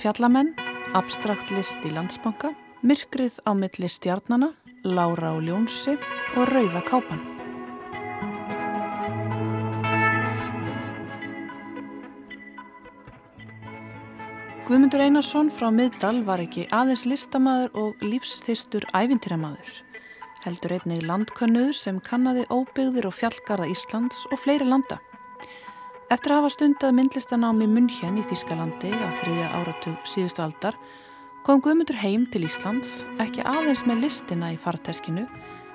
Fjallamenn, abstrakt list í landsbanka, myrkrið á milli stjarnana, Lára og Ljónsi og Rauða kápan. Guðmundur Einarsson frá Middal var ekki aðeins listamæður og lífsþystur ævintýramaður. Heldur einnig landkönnuður sem kannadi óbyggðir og fjallgarða Íslands og fleiri landa. Eftir að hafa stundað myndlistanámi München í Þískalandi á þriðja áratug síðustu aldar kom Guðmundur heim til Íslands ekki aðeins með listina í farteskinu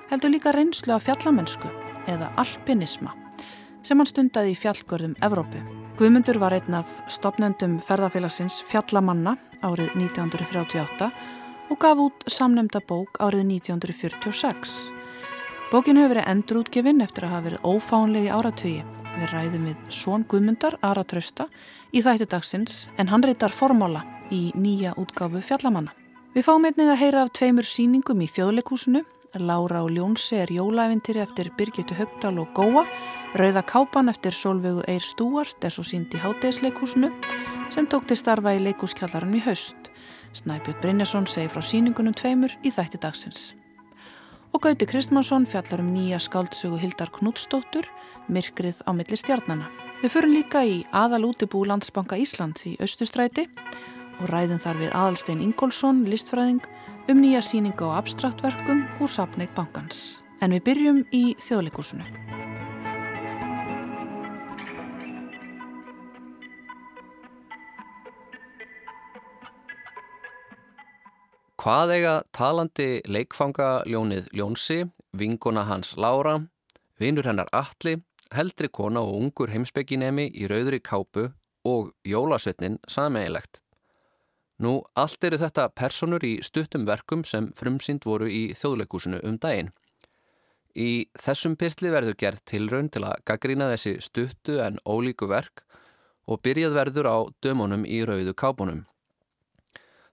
heldur líka reynslu af fjallamennsku eða alpinisma sem hann stundaði í fjallgörðum Evrópu. Guðmundur var einn af stopnendum ferðarfélagsins Fjallamanna árið 1938 og gaf út samnemda bók árið 1946. Bókin hefur verið endurútgefin eftir að hafa verið ófánlegi áratugi Við ræðum við Són Guðmundar, Ara Trausta, í þætti dagsins en hann reytar formála í nýja útgáfu fjallamanna. Við fáum einnig að heyra af tveimur síningum í þjóðleikúsinu. Lára og Ljónsi er jólæfintýri eftir Birgitu Högdal og Góa, Rauða Kápan eftir Solveigu Eir Stúart svo sínd í Hátegisleikúsinu sem tók til starfa í leikúskjallarinn í haust. Snæbjörn Brynjason segi frá síningunum tveimur í þætti dagsins. Og Gauti Kristmansson fjallar um nýja skáldsögu Hildar Knútsdóttur myrkrið á milli stjarnana. Við förum líka í aðal útibú Landsbanka Íslands í Östustræti og ræðum þar við Adalstein Ingólfsson, listfræðing, um nýja síninga og abstraktverkum úr sapneik bankans. En við byrjum í þjóðleikursunu. Hvað eiga talandi leikfanga ljónið Ljónsi, vinguna hans Lára, vinur hennar Alli heldri kona og ungur heimsbygginemi í rauðri kápu og jólasvetnin sameigilegt. Nú, allt eru þetta personur í stuttum verkum sem frumsýnd voru í þjóðleikúsinu um daginn. Í þessum pistli verður gerð tilraun til að gaggrína þessi stuttu en ólíku verk og byrjað verður á dömunum í rauðu kápunum.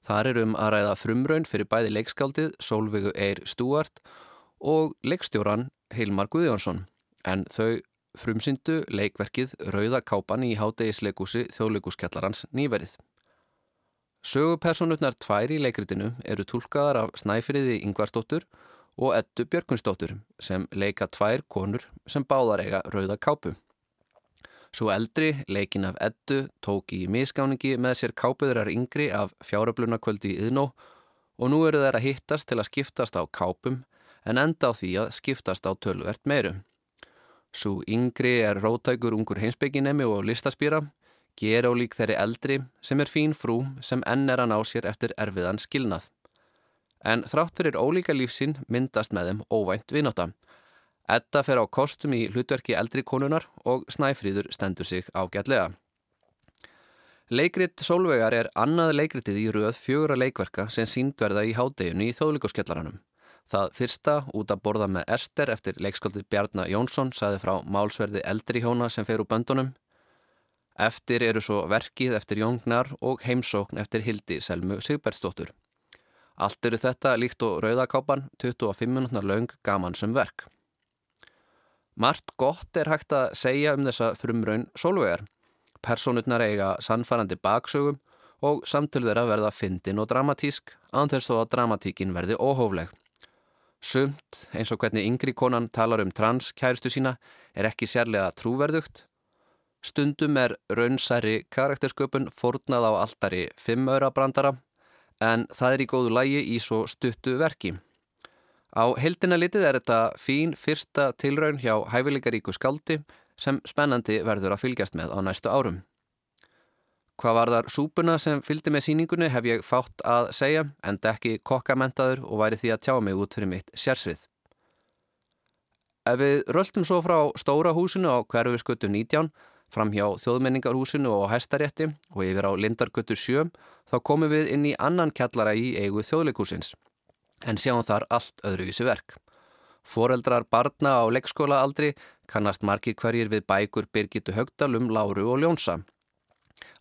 Þar er um að ræða frumraun fyrir bæði leikskáldið Solveigu Eir Stúart og leikstjóran Hilmar Guðjónsson en þau frumsyndu leikverkið Rauðakápan í hátegisleikúsi þjóðleikúskjallarans nýverið. Sögupersonutnar tvær í leikritinu eru tólkaðar af Snæfriði Yngvarsdóttur og Eddu Björgvinsdóttur sem leika tvær konur sem báðar eiga Rauðakápu. Svo eldri, leikin af Eddu, tók í miskáningi með sér kápuðurar yngri af fjáröflunarkvöldi í Yðnó og nú eru þeir að hittast til að skiptast á kápum en enda á því að skiptast á tölvert meiru. Svo yngri er rótækur ungur heimsbygginemi og listaspýra, ger á lík þeirri eldri sem er fín frú sem enn er að ná sér eftir erfiðan skilnað. En þrátt fyrir ólíka lífsinn myndast með þeim óvænt vinnóta. Edda fer á kostum í hlutverki eldri konunar og Snæfríður stendur sig ágætlega. Leikrit Solveigar er annað leikritið í rauð fjögur að leikverka sem síndverða í hádeginu í þóðlíkoskjallaranum. Það fyrsta, út að borða með Ester eftir leikskaldið Bjarnar Jónsson, saði frá málsverði eldri hjóna sem fer úr böndunum. Eftir eru svo verkið eftir Jóngnar og heimsókn eftir Hildi Selmu Sigbergsdóttur. Allt eru þetta líkt og Rauðakápan, 25 minútnar laung gaman sem verk. Mart gott er hægt að segja um þessa frumraun solvegar. Personutnar eiga sannfarandi baksögum og samtöluður að verða fyndin og dramatísk, anþess þó að dramatíkin verði óhófleg. Sumt, eins og hvernig yngri konan talar um trans kæristu sína, er ekki sérlega trúverðugt. Stundum er raunsæri karaktersköpun fornað á alltari fimmöra brandara, en það er í góðu lægi í svo stuttu verki. Á heldina litið er þetta fín fyrsta tilraun hjá hæfileikaríku skaldi sem spennandi verður að fylgjast með á næstu árum. Hvað var þar súpuna sem fylgdi með síningunni hef ég fátt að segja en dekki kokkamentaður og væri því að tjá mig út fyrir mitt sérsvið. Ef við röldum svo frá stóra húsinu á hverfiskötu 19, fram hjá þjóðmenningarhúsinu og hæstarétti og yfir á Lindargötu 7, þá komum við inn í annan kjallara í eigu þjóðleikúsins. En sjáum þar allt öðruvísi verk. Foreldrar barna á leikskólaaldri kannast margir hverjir við bækur Birgitu Högdalum, Láru og Ljónsa.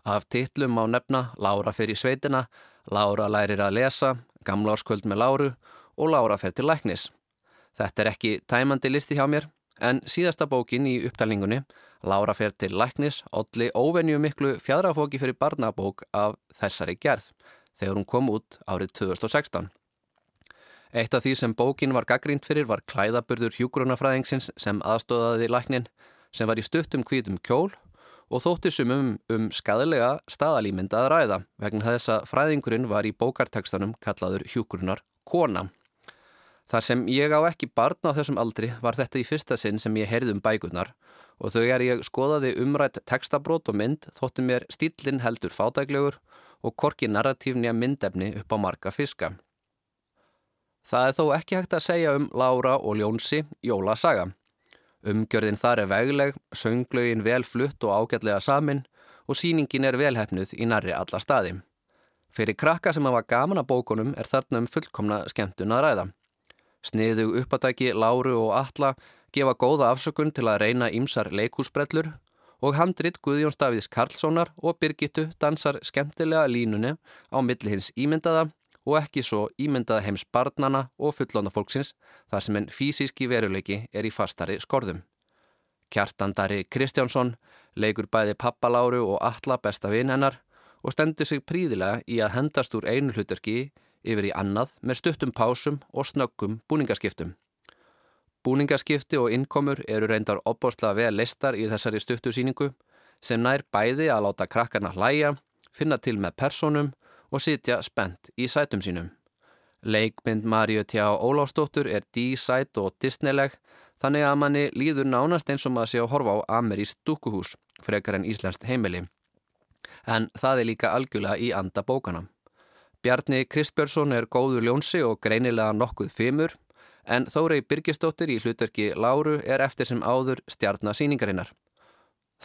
Af titlum á nefna Lára fer í sveitina, Lára lærir að lesa, Gamla árskvöld með Láru og Lára fer til læknis. Þetta er ekki tæmandi listi hjá mér, en síðasta bókin í upptalningunni, Lára fer til læknis, olli óvenju miklu fjadrafóki fyrir barnabók af þessari gerð, þegar hún kom út árið 2016. Eitt af því sem bókin var gaggrínt fyrir var klæðaburður hjúgrunafræðingsins sem aðstóðaði læknin, sem var í stuttum kvítum kjól og þótti sumum um skadalega staðalýmynd að ræða vegna þess að fræðingurinn var í bókartekstanum kallaður hjúgrunar kona. Þar sem ég á ekki barn á þessum aldri var þetta í fyrsta sinn sem ég heyrði um bækunar og þegar ég skoðaði umrætt tekstabrót og mynd þótti mér stílinn heldur fátæklegur og korki narratífni að myndefni upp á marga fiska. Það er þó ekki hægt að segja um Lára og Ljónsi Jólasaga. Umgjörðin þar er vegleg, sönglaugin vel flutt og ágætlega samin og síningin er velhæfnuð í narri alla staði. Fyrir krakka sem hafa gaman að bókunum er þarna um fullkomna skemmtun að ræða. Sniðu uppadæki Láru og Alla gefa góða afsökun til að reyna ímsar leikúsbrellur og handrit Guðjón Staviðs Karlssonar og Birgittu dansar skemmtilega línunni á milli hins ímyndaða og ekki svo ímyndaða heims barnana og fullóna fólksins þar sem en fysíski veruleiki er í fastari skorðum. Kjartandari Kristjánsson leikur bæði pappaláru og alla besta vinn hennar og stendur sig príðilega í að hendast úr einu hlutarki yfir í annað með stuttum pásum og snöggum búningaskiptum. Búningaskipti og innkomur eru reyndar opbóstlega vel listar í þessari stuttu síningu sem nær bæði að láta krakkarna hlæja, finna til með personum og sitja spennt í sætum sínum. Leikmynd Maríu Tjá Óláfsdóttur er dísætt og disneyleg þannig að manni líður nánast eins og maður sé að horfa á Amerísk dúkuhús frekar en Íslandst heimili. En það er líka algjörlega í anda bókana. Bjarni Kristbjörnsson er góður ljónsi og greinilega nokkuð fimur en Þórei Birgisdóttir í hlutverki Láru er eftir sem áður stjarnasýningarinnar.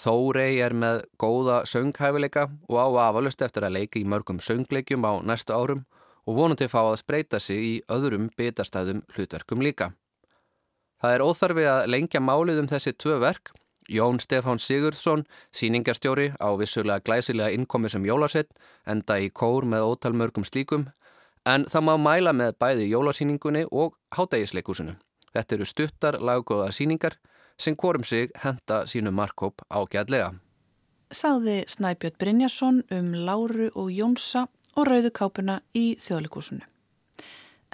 Þórei er með góða sönghæfileika og á afalust eftir að leika í mörgum söngleikjum á næstu árum og vonandi fá að spreita sig í öðrum bitastæðum hlutverkum líka. Það er óþarfi að lengja málið um þessi tvö verk. Jón Stefán Sigurðsson, síningarstjóri á vissulega glæsilega innkomi sem jólasett, enda í kór með ótalmörgum slíkum, en það má mæla með bæði jólasíningunni og hátægisleikusinu. Þetta eru stuttar laggóða síningar sem hvorum sig henda sínu markkóp ágæðlega. Sáði Snæbjörn Brynjarsson um Láru og Jónsa og Rauðukápuna í þjóðleikúsinu.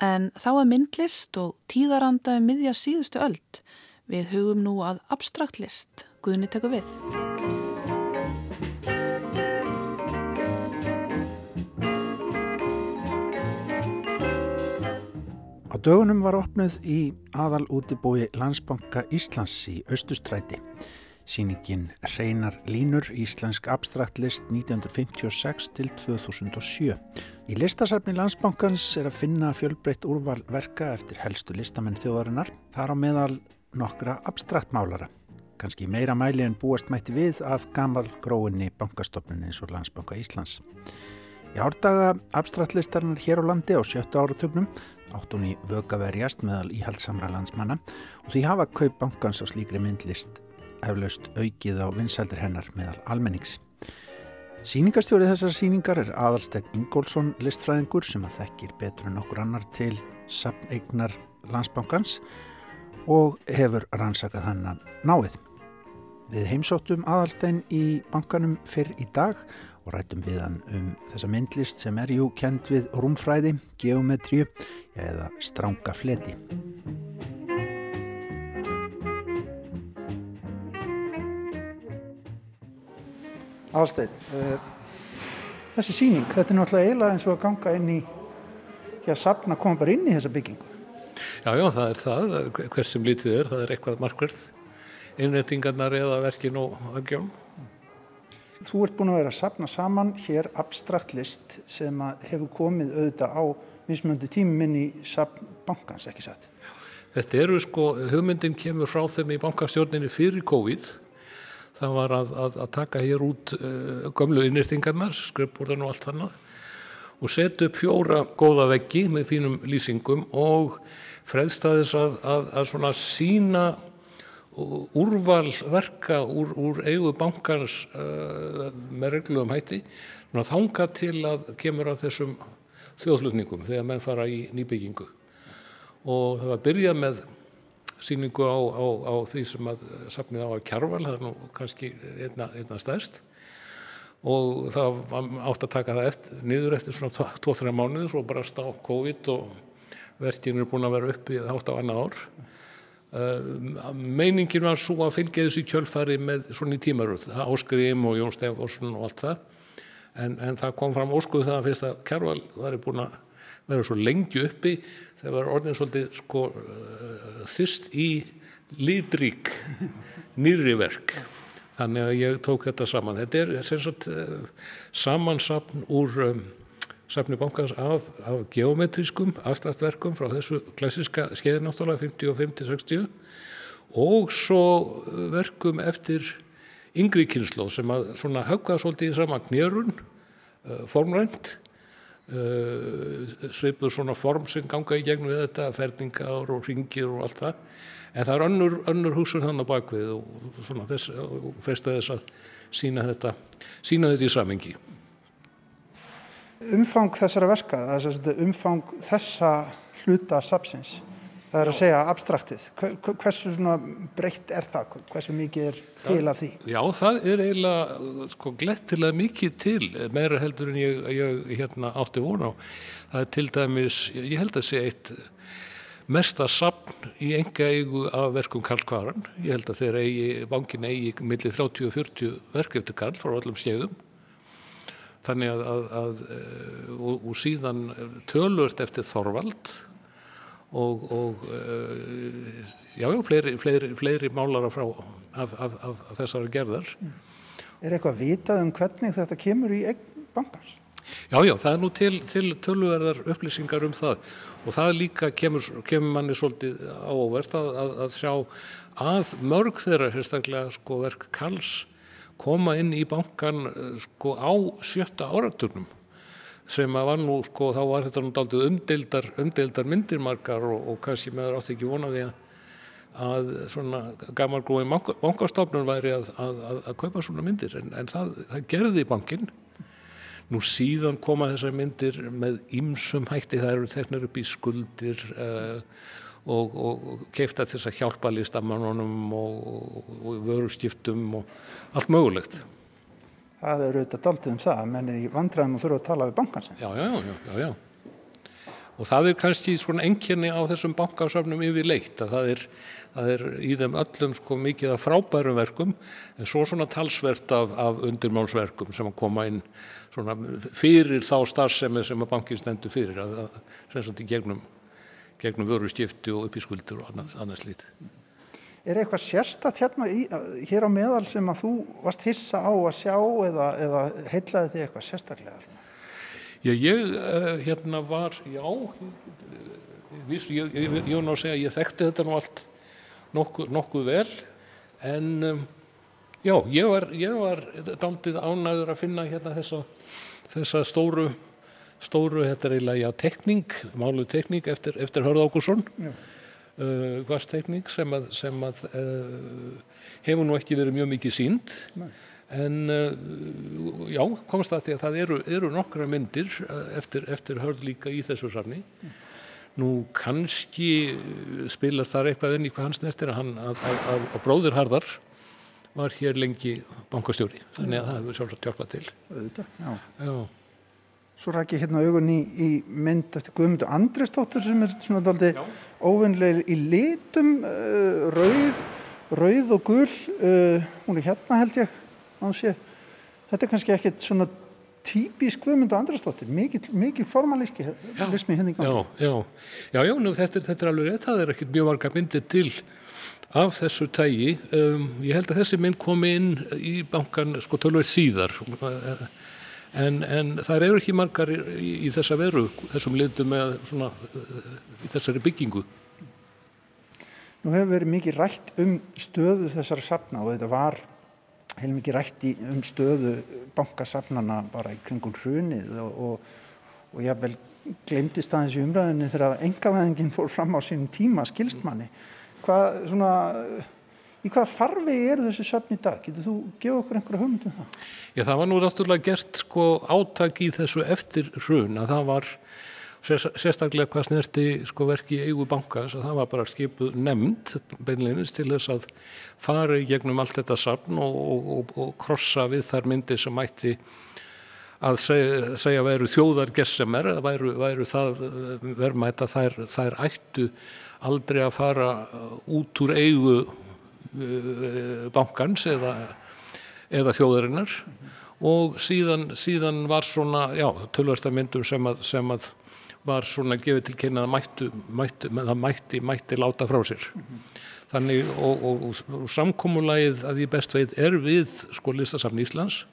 En þá að myndlist og tíðaranda um miðja síðustu öld við hugum nú að abstrakt list. Guðni tekur við. Á dögunum var opnuð í aðal útibói Landsbanka Íslands í Östustræti. Sýningin Reinar Línur Íslensk abstraktlist 1956 til 2007. Í listasafni Landsbankans er að finna fjölbreytt úrvalverka eftir helstu listamenn þjóðarinnar. Þar á meðal nokkra abstraktmálara. Kanski meira mæli en búast mætti við af gamal gróinni bankastofnun eins og Landsbanka Íslands. Í árdaga abstraktlistarinnar hér á landi á sjöttu áratögnum átt hún í vöga verjast meðal íhaldsamra landsmanna og því hafa kaup bankans á slíkri myndlist eflaust aukið á vinsaldir hennar meðal almennings. Sýningarstjórið þessar sýningar er aðalsteg Ingólfsson listfræðingur sem að þekkir betur en okkur annar til sapneignar landsbankans og hefur rannsakað hann náið. Við heimsóttum aðalstegn í bankanum fyrr í dag og rættum við hann um þessa myndlist sem er jú kend við rúmfræði, geometríu eða stránga fleti. Alstein, uh, þessi síning, þetta er náttúrulega eiginlega eins og að ganga inn í, að sapna koma bara inn í þessa byggingu. Já, já, það er það, hvers sem lítið er, það er eitthvað markverð, innrætingarnar eða verkin og aðgjörn. Þú ert búin að vera að sapna saman hér abstrakt list sem hefur komið auðvitað á mismöndi tíminn í bankans, ekki satt? Þetta eru sko, hugmyndin kemur frá þeim í bankastjórninni fyrir COVID. Það var að, að, að taka hér út uh, gömlu innýrtingarnar, skrippbúrðan og allt annað og setja upp fjóra góða veggi með fínum lýsingum og frelsta þess að, að svona sína úrval verka úr, úr eigu bankans uh, með reglum hætti. Þánga til að kemur að þessum þjóðflutningum þegar menn fara í nýbyggingu. Og það var byrjað með síningu á, á, á því sem að safnið á að kjarval, það er nú kannski einna, einna stærst og það átt að taka það eftir, niður eftir svona 2-3 mánuði svo bara stá COVID og verkinu er búin að vera uppi átt á annað ár. Uh, meiningin var svo að fylgja þessu kjölfari með svona í tímaröð Áskrim og Jón Stefánsson og allt það. En, en það kom fram óskuðu það að fyrst að Kjærval var búin að vera svo lengi uppi þegar var orðin svolítið sko uh, þyrst í lídrík nýri verk þannig að ég tók þetta saman. Þetta er sagt, uh, samansapn úr um, safni bankans af, af geometrískum afstættverkum frá þessu klassiska skeiði náttúrulega 55-60 og svo verkum eftir yngri kynslu sem að svona hauga svolítið í saman knjörun uh, formrænt uh, svipur svona form sem ganga í gegnum þetta ferningar og ringir og allt það en það er önnur, önnur húsun hann á bakvið og svona þess og festa þess að sína þetta sína þetta í samengi Umfang þessara verka, umfang þessa hluta sapsins Það er að segja abstraktið. Hversu breytt er það? Hversu mikið er til af því? Já, það er eiginlega sko, glettilega mikið til, meira heldur en ég, ég hérna, átti vona á. Það er til dæmis, ég held að sé eitt mesta sapn í enga eigu af verkum Karl Kvaran. Ég held að þeir eigi, bankin eigi millir 30-40 verk eftir Karl frá öllum stjöðum. Þannig að, að, að eh, og, og síðan tölvört eftir Þorvald og, og uh, já, já, fleiri, fleiri, fleiri málara frá af, af, af, af þessari gerðar. Er eitthvað vitað um hvernig þetta kemur í bankans? Já, já, það er nú til, til tölverðar upplýsingar um það og það líka kemur, kemur manni svolítið ávert að, að, að sjá að mörg þeirra, sérstaklega sko verk Karls, koma inn í bankan sko á sjötta áraturnum sem að var nú, sko, þá var þetta nú daldið umdeildar, umdeildar myndirmarkar og, og kannski meður átti ekki vonaði að, að svona gammalgrói bankastofnun væri að, að, að kaupa svona myndir, en, en það, það gerði bankin. Nú síðan koma þessar myndir með ymsum hætti, það eru þeirnir upp í skuldir uh, og, og, keifta þess að hjálpa listamannunum og, og vörustiftum og allt mögulegt það er auðvitað daldið um það að menn er í vandræðum og þurfa að tala við bankansin. Já, já, já, já, já. Og það er kannski svona enginni á þessum bankasöfnum yfir leitt að það er, það er í þeim öllum sko mikið af frábærum verkum en svo svona talsvert af, af undirmálsverkum sem að koma inn svona fyrir þá starfsemi sem að bankin stendur fyrir að, að sem sagt í gegnum, gegnum vöru stifti og upp í skuldur og annars, annars lítið. Er eitthvað sérstatt hérna í, hér á meðal sem að þú varst hissa á að sjá eða, eða heitlaði þig eitthvað sérstaklega? Já, ég uh, hérna var, já, ég, ég, ég, ég var ná að segja að ég þekkti þetta nú allt nokkuð, nokkuð vel en um, já, ég var, var daldið ánæður að finna hérna þessa, þessa stóru, stóru, þetta er eiginlega, já, tekning, málu tekning eftir, eftir Hörð Ákursson. Já uh, gvasteikning sem að, sem að uh, hefur nú ekki verið mjög mikið sínd Nei. En uh, já, komst það til að það eru, eru nokkra myndir eftir, eftir hörð líka í þessu safni mm. Nú kannski spilar þar eitthvað inn í hvað hans neftir að, að, að, að bróður Harðar var hér lengi bankastjóri þannig að það hefur sjálfsagt hjálpað til. Þetta, já. já. Svo ræk ég hérna augun í, í mynd eftir Guðmundur Andrestóttur sem er svona daldi óvinnlega í litum, uh, rauð, rauð og gull, uh, hún er hérna held ég, sé, þetta er kannski ekkert svona típisk Guðmundur Andrestóttur, mikil, mikil formalíski lismi henni hérna í gangi. Já, já, já, nú, þetta, þetta er alveg rétt, það er ekkert mjög marga myndir til af þessu tægi. Um, ég held að þessi mynd kom inn í bankan sko tölver síðar og En, en það eru ekki margar í, í, þessa veru, þessum litum með svona, í þessari byggingu. Nú hefur verið mikið rætt um stöðu þessara sapna og þetta var heil mikið rætt í, um stöðu bankasapnana bara í kringum hrunið og, og, og ég haf vel glemtist aðeins í umræðinni þegar engavæðingin fór fram á sínum tíma skilstmanni. Hvað svona Í hvað farvegi eru þessi söfn í dag? Getur þú gefa okkur einhverja hugmyndum það? Já, það var nú ráttúrulega gert sko átak í þessu eftir hrun að það var sérstaklega hvað snerti sko verki eigu bankas að það var bara skipuð nefnd beinleginnist til þess að fara í gegnum allt þetta safn og, og, og, krossa við þar myndi sem mætti að segja, segja væru þjóðar gessemer, væru, væru það verðmætt að þær, þær ættu aldrei að fara út úr eigu uh, bankans eða, eða þjóðarinnar. Og síðan, síðan var svona, já, tölvastamindum sem að, sem að var svona gefið til kynna að mættu, mættu, það mætti, mætti láta frá sér. Mm -hmm. Þannig og, og, og, og samkómulagið að ég best veit er við sko listasafni Íslands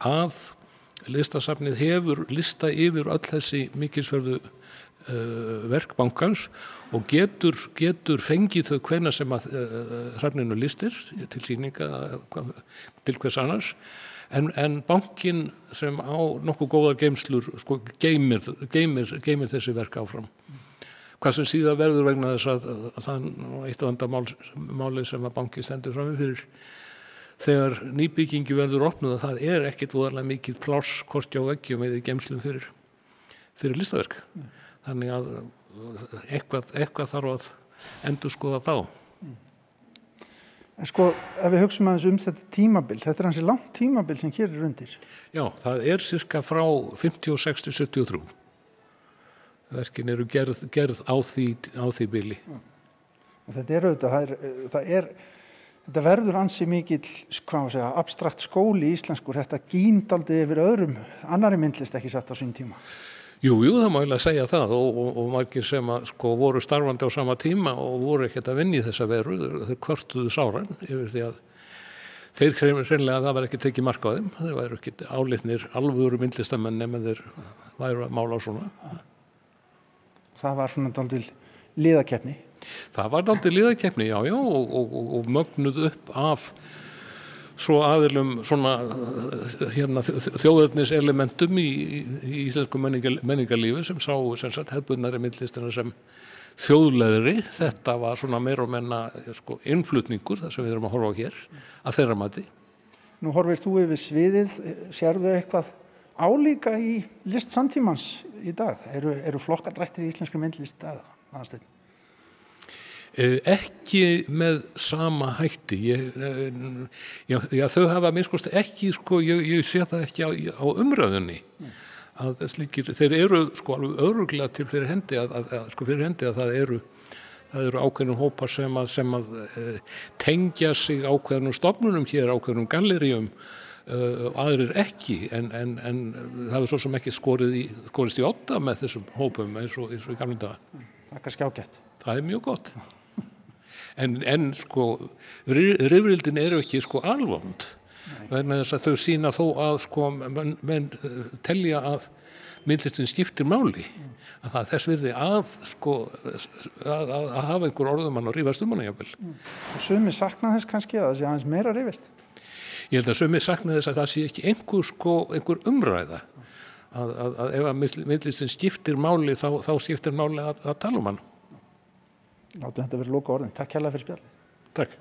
að listasafnið hefur lista yfir öll þessi mikilsverðu uh, verkbankans og getur, getur fengið þau hvena sem að uh, safninu listir til síninga til hvers annars en, en bankin sem á nokkuð góða geimslur sko, geimir, geimir, geimir þessi verk áfram. Hvað sem síðan verður vegna þess að, að það er eitt af vandamáli sem að banki stendur fram með fyrir. Þegar nýbyggingi verður opnuð að það er ekkit voðalega mikið pláss korti á veggjum eða geimslum fyrir, fyrir listaverk. Þannig að eitthvað, eitthvað þarf að endur skoða þá En sko, ef við hugsaum aðeins um þetta tímabil, þetta er hansi langt tímabil sem hér er undir. Já, það er cirka frá 56 til 73. Verkin eru gerð, gerð á, því, á því bili. Já. Og þetta er auðvitað, það er, það er, þetta verður hansi mikill, hvað sé að, abstrakt skóli í íslenskur, þetta gíndaldi yfir öðrum, annari myndlist ekki satt á sín tíma. Jú, jú, það má ég að segja það og, og, og margir sem að, sko, voru starfandi á sama tíma og voru ekkert að vinni í þessa veru, þau kvörtuðu sáran yfir því að þeir hreinlega að það var ekki tekið marka á þeim, þeir væru ekki álitnir alvöru myndlistamenn nema þeir væru að mála á svona. Það var svona daldil liðakefni? Það var daldil liðakefni, já, já, og, og mögnuð upp af svo aðilum svona hérna, þjóðurnis elementum í, í íslensku menningal, menningarlífi sem sá hefðbunari myndlistina sem þjóðleðri, þetta var svona meir og menna sko, innflutningur það sem við erum að horfa á hér, að þeirra mati. Nú horfir þú yfir sviðið. Sérðu eitthvað álíka í list samtímans í dag? Eru, eru flokkadrættir í íslenski myndlist aðstæðin? Eh, ekki með sama hætti. Ég, eh, já, já, þau hafa minnskost ekki sko, ég, ég sé það ekki á, á umræðunni mm. að slíkir, þeir eru sko alveg öruglega til fyrir hendi að, að, að sko fyrir hendi að það eru það eru ákveðnum hópar sem að, sem að e, tengja sig ákveðnum stofnunum hér, ákveðnum galleríum e, aðrir ekki. En, en, en það er svo sem ekki skorið í, skorist í åtta með þessum hópum eins og, eins og í gamle daga. Það er kannski ágætt. Það er mjög gott en, en sko rifrildin eru ekki sko alvond. Vegna þess að þau sína þó að sko menn, menn eh, telja að myndlistin skiptir máli. Að það þess virði að sko að, að hafa einhver orðumann og rífast um hana jáfnvel og sumi sakna þess kannski að það sé aðeins meira rífist ég held að sumi sakna þess að það sé ekki einhver sko einhver umræða. Að, að, að ef að myndlistin skiptir máli þá, þá skiptir máli að tala um hann látum þetta verið lóka orðin. Takk hérlega fyrir spjallið. Takk.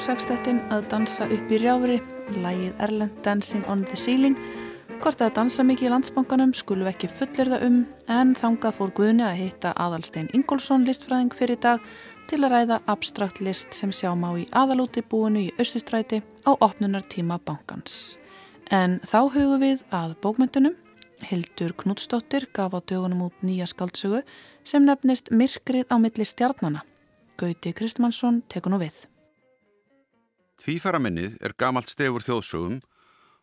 Sextettin að dansa upp í rjáfri, lægið Erlend Dancing on the Ceiling. Hvort að dansa mikið í landsbankanum skulum ekki fullir það um en þangað fór Guðni að hitta Adalstein Ingólfsson listfræðing fyrir dag til að ræða abstrakt list sem sjá má í aðalúti búinu í Östustræti á opnunartíma bankans. En þá hugum við að bókmyndunum. Hildur Knútsdóttir gaf á dögunum út nýja skaldsögu sem nefnist Myrkrið á milli stjarnana. Gauti Kristmannsson tekur nú við. Tvífaraminnið er gamalt stefur þjóðsögum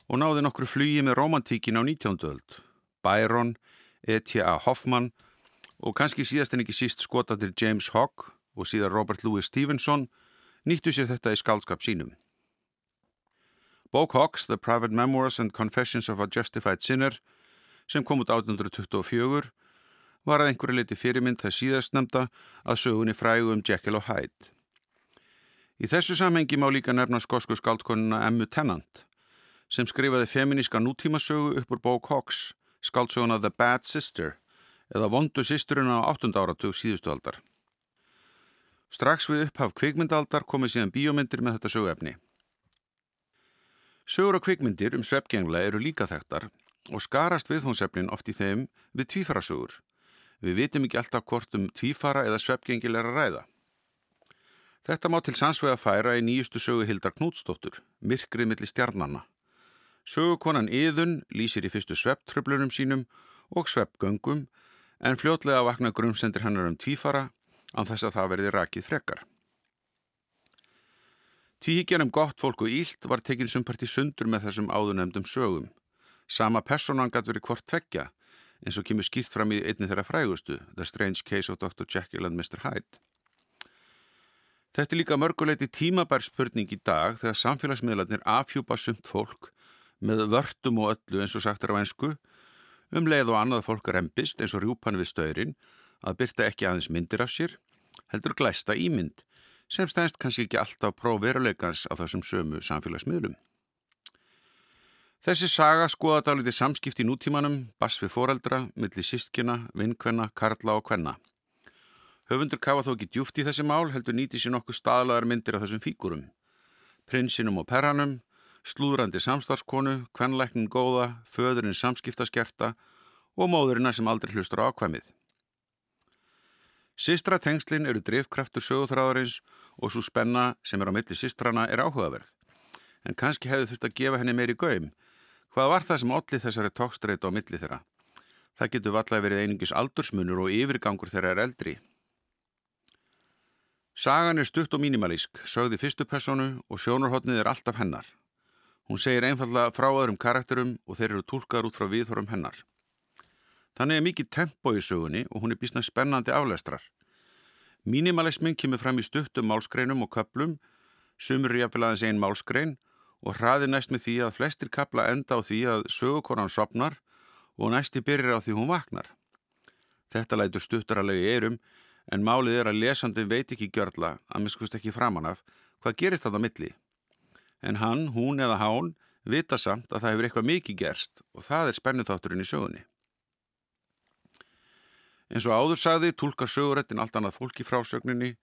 og náði nokkru flugi með romantíkin á 19. öld. Byron, E.T.A. Hoffmann og kannski síðast en ekki síst skotatir James Hogg og síðan Robert Louis Stevenson nýttu sér þetta í skaldskap sínum. Bók Hoggs, The Private Memoirs and Confessions of a Justified Sinner sem kom út 1824 var að einhverju leiti fyrirmynd það síðast nefnda að sögunni frægu um Jekyll og Hyde. Í þessu samhengi má líka nefna skosku skaldkonuna Emmu Tennant sem skrifaði feminíska nútímasögu upp úr bók Hawks, skaldsöguna The Bad Sister eða Vondu sýsturinn á 8. áratug síðustu aldar. Strax við upphaf kvikmyndaldar komið síðan bíómyndir með þetta söguefni. Sögur og kvikmyndir um sveppgengla eru líka þekktar og skarast viðfónsefnin oft í þeim við tvífarasögur. Við vitum ekki alltaf hvort um tvífara eða sveppgengil er að ræða. Þetta má til sansvega færa í nýjustu sögu Hildar Knútsdóttur, Myrkrið millir stjarnanna. Sögukonan Íðun lýsir í fyrstu svepptröflunum sínum og sveppgöngum en fljótlega vakna grumsendir hennar um tvífara án þess að það verði rakið frekar. Tvíhyggjanum gott fólk og ílt var tekin sumpart í sundur með þessum áðunemdum sögum. Sama personan gæti verið hvort tveggja eins og kemur skýrt fram í einni þeirra frægustu, The Strange Case of Dr. Jekyll and Mr. Hyde. Þetta er líka mörguleiti tímabær spurning í dag þegar samfélagsmiðlarnir afhjúpa sumt fólk með vörtum og öllu eins og sagt er á einsku, um leið og annað fólk rempist eins og rjúpan við stöyrin að byrta ekki aðeins myndir af sér, heldur glæsta ímynd sem stænst kannski ekki alltaf próf veruleikans á þessum sömu samfélagsmiðlum. Þessi saga skoða dálítið samskipt í nútímanum, bass við foreldra, milli sístkina, vinkvenna, karla og kvenna. Höfundur kafa þó ekki djúft í þessi mál, heldur nýti sér nokkuð staðlaðar myndir af þessum fíkurum. Prinsinum og perranum, slúðrandi samstarskonu, kvenleiknin góða, föðurinn samskiptaskerta og móðurina sem aldrei hlustur á ákvæmið. Sistra tengslinn eru drifkraftur sögúþráðarins og svo spenna sem er á milli sistrana er áhugaverð. En kannski hefðu þurft að gefa henni meiri gaum Hvað var það sem allir þessari tókstreit á milli þeirra? Það getur valla verið einingis aldursmunur og yfirgangur þeirra er eldri. Sagan er stutt og mínimalísk, sögði fyrstu personu og sjónarhóttnið er alltaf hennar. Hún segir einfallega frá öðrum karakterum og þeir eru tólkar út frá viðhorum hennar. Þannig er mikið tempo í sögunni og hún er bísna spennandi aflestrar. Minimalismin kemur fram í stuttum málskreinum og köplum, sumur jafnvel aðeins einn málskrein og hraði næst með því að flestir kapla enda á því að sögukonan sopnar og næsti byrjar á því hún vaknar. Þetta lætur stuttaralegi eirum en málið er að lesandi veit ekki gjörla að miskust ekki framan af hvað gerist þetta milli. En hann, hún eða hán vita samt að það hefur eitthvað mikið gerst og það er spennuþátturinn í sögunni. En svo áður sagði tólkar sögurettin allt annað fólk í frásögninni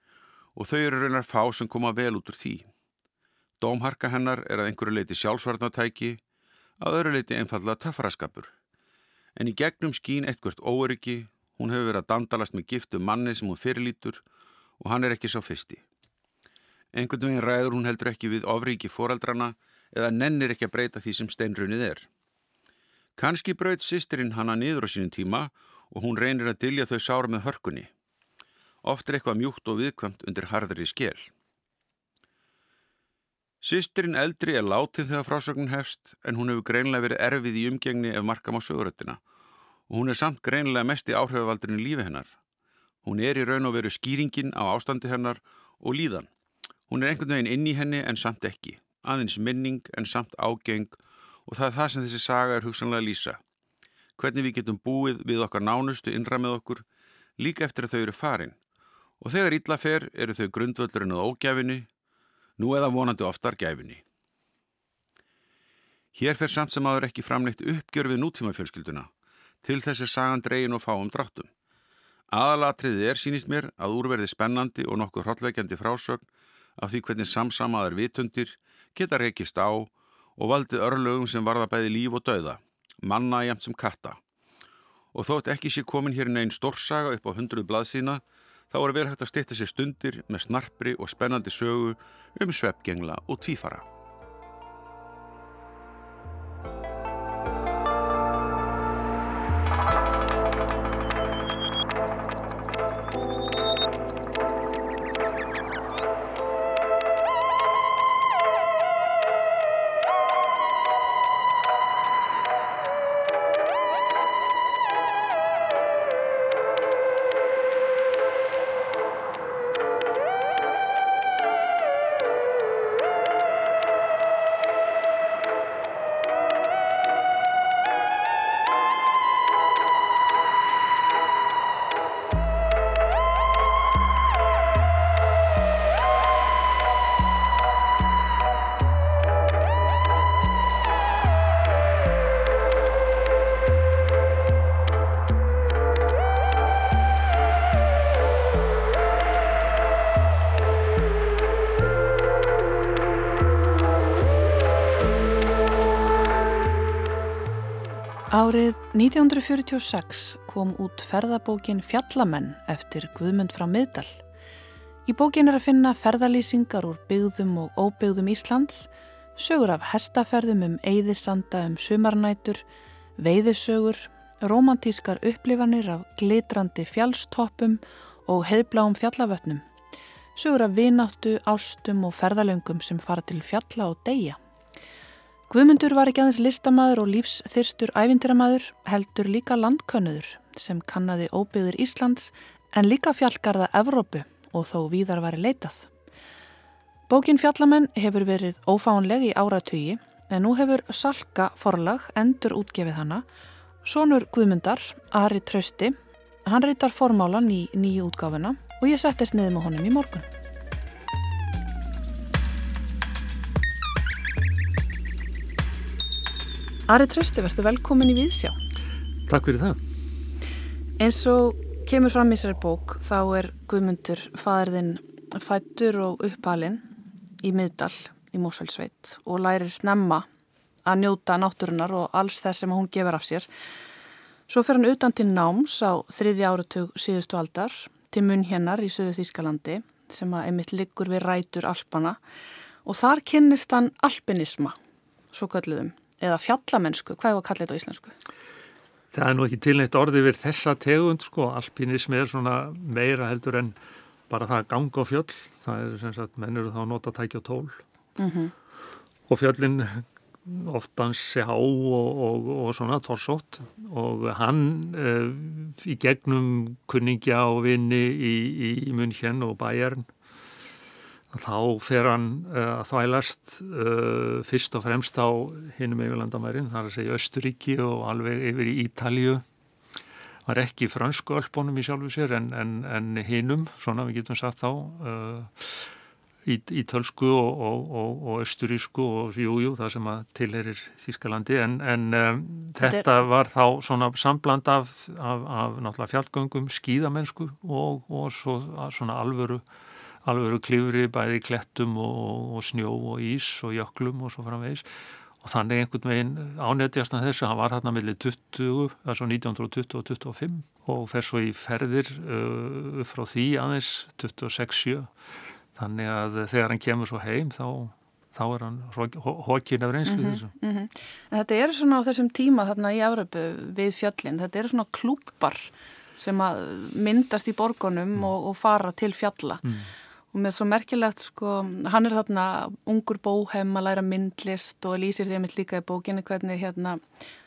og þau eru raunar fá sem koma vel út úr því. Dómharka hennar er að einhverju leiti sjálfsvarnatæki, að öru leiti einfallega töffaraskapur. En í gegnum skín eitthvert óöryggi, hún hefur verið að dandalast með giftu manni sem hún fyrirlítur og hann er ekki sá fyrsti. Einhvern veginn ræður hún heldur ekki við ofriki foreldrana eða nennir ekki að breyta því sem steinrunnið er. Kanski braut sýsterinn hanna niður á sínum tíma og hún reynir að dilja þau sára með hörkunni. Oft er eitthvað mjúkt og viðkvæmt undir harðri skell. Sistirinn eldri er látið þegar frásögnin hefst en hún hefur greinlega verið erfið í umgengni ef markam á söguröttina og hún er samt greinlega mest í áhrifavaldurinn lífi hennar. Hún er í raun og veru skýringin á ástandi hennar og líðan. Hún er einhvern veginn inn í henni en samt ekki, aðeins minning en samt ágeng og það er það sem þessi saga er hugsanlega lýsa. Hvernig við getum búið við okkar nánustu innra með okkur líka eftir að þau eru farin og þegar illa fer eru þau grundvöldurinn á ógjafinni nú eða vonandi oftar gæfinni. Hér fer samt sem aður ekki framleitt uppgjör við nútímafjölskylduna, til þess er sagan dregin og fáum dráttum. Aðalatriðið er, sínist mér, að úrverði spennandi og nokkuð hrollveikjandi frásögn af því hvernig samsamaðar vitundir geta rekist á og valdi örlögum sem varða bæði líf og dauða, manna jæmt sem katta. Og þótt ekki sé komin hér inn einn stórsaga upp á hundruð blaðsína, þá er vel hægt að styrta sér stundir með snarpri og spennandi sögu um sveppgengla og tvífara. 1946 kom út ferðabókin Fjallamenn eftir Guðmund frá Miðdal. Í bókin er að finna ferðalýsingar úr byggðum og óbyggðum Íslands, sögur af hestaferðum um eigðisanda um sumarnætur, veiðisögur, romantískar upplifanir af glitrandi fjallstoppum og heiðbláum fjallavötnum, sögur af vináttu, ástum og ferðalöngum sem fara til fjalla og deyja. Guðmundur var ekki aðeins listamæður og lífsþyrstur ævindiramæður, heldur líka landkönnuður sem kannadi óbyggður Íslands en líka fjallgarða Evrópu og þó víðar væri leitað. Bókin Fjallamenn hefur verið ófánleg í áratugi en nú hefur Salka forlag endur útgefið hana. Sónur Guðmundar, Ari Trausti, hann reytar formálan í nýju útgáfuna og ég settist niður með honum í morgun. Ari Trausti, verður velkomin í Víðsjá. Takk fyrir það. Eins og kemur fram í sér bók þá er Guðmundur fæðirðin fættur og uppalinn í miðdal í Mósfælsveit og lærir snemma að njóta náttúrunar og alls þess sem hún gefur af sér. Svo fer hann utan til náms á þriði áratug síðustu aldar til munn hennar í Suðu Þískalandi sem að einmitt liggur við rætur Alpana og þar kynnist hann alpinisma, svo kalluðum eða fjallamennsku, hvað er að kalla þetta á íslensku? Það er nú ekki tilnætt orðið við þessa tegund sko, alpinismi er svona meira heldur en bara það að ganga á fjöll, það er sem sagt, menn eru þá að nota tækja tól mm -hmm. og fjöllin oftans sé há og, og, og svona torsótt og hann uh, í gegnum kunningja og vinni í, í, í München og Bayern þá fer hann uh, að þvælast uh, fyrst og fremst á hinnum yfirlandamærin, það er að segja Östuríki og alveg yfir í Ítalju var ekki fransku öllbónum í sjálfu sér en, en, en hinnum, svona við getum sagt þá uh, í, í tölsku og, og, og, og östurísku og jújú, það sem að tilherir Þískalandi en, en um, þetta var þá svona sambland af, af, af náttúrulega fjallgöngum, skíðamennsku og svo svona alvöru alveg klifri bæði klettum og, og snjó og ís og jöklum og svo framvegis. Og þannig einhvern veginn ánættjast að þessu, hann var hérna millir 20, altså 1920 og 25 og fer svo í ferðir uh, frá því aðeins 26-7 þannig að þegar hann kemur svo heim þá, þá er hann hókin af reynslu mm -hmm, mm -hmm. Þetta eru svona á þessum tíma þarna í Áröpu við fjallin, þetta eru svona klúpar sem að myndast í borgunum mm. og, og fara til fjalla og með svo merkilegt sko, hann er þarna ungur bóhem að læra myndlist og lýsir því að mitt líka í bókinu hvernig hérna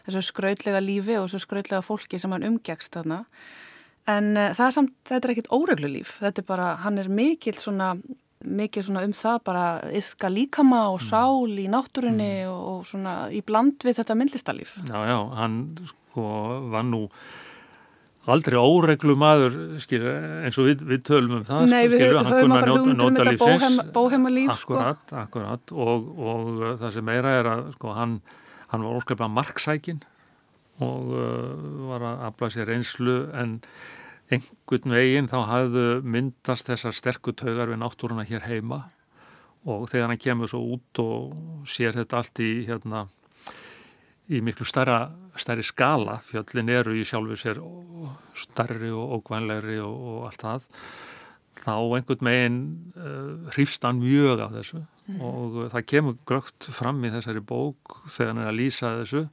þessu skrautlega lífi og þessu skrautlega fólki sem hann umgegst þarna en uh, það er samt, þetta er ekkit óreglu líf þetta er bara, hann er mikil svona mikil svona um það bara yfka líkama og mm. sál í náttúrunni mm. og, og svona í bland við þetta myndlistalíf Já, já, hann sko var nú aldrei óreglu maður skil, eins og við, við tölum um það Nei, skil, við höfum okkar hugmyndum um þetta bóheima, bóheima líf Akkurat, sko. akkurat og, og uh, það sem meira er að sko, hann, hann var óskaplega marksækin og uh, var að afla sér einslu en einhvern veginn þá hafðu myndast þessar sterkutaugar við náttúruna hér heima og þegar hann kemur svo út og sér þetta allt í hérna í miklu starra, starri skala. Fjöllin eru í sjálfu sér starri og ókvænlegri og, og allt það. Þá einhvern meginn uh, hrýfst hann mjög af þessu. Mm. og uh, það kemur grögt fram í þessari bók þegar hann er að lýsa þessu.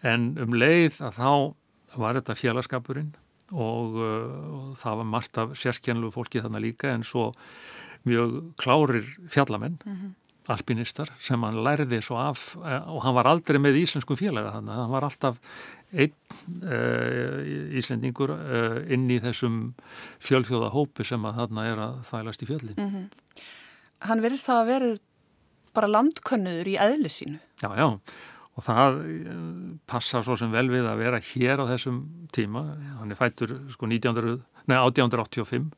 En um leið að þá var þetta félagskapurinn og, uh, og það var margt af sérskjænlu fólki þarna líka en svo mjög klárir fjallamenn. Mm -hmm alpinistar sem hann lærði svo af eh, og hann var aldrei með íslensku félaga þannig að hann var alltaf einn uh, íslendingur uh, inn í þessum fjölþjóða hópi sem að þarna er að þælast í fjöldin. Mm -hmm. Hann verðist það að verið bara landkönnuður í eðli sínu. Já, já og það passa svo sem vel við að vera hér á þessum tíma. Hann er fættur sko 1900, nei, 1885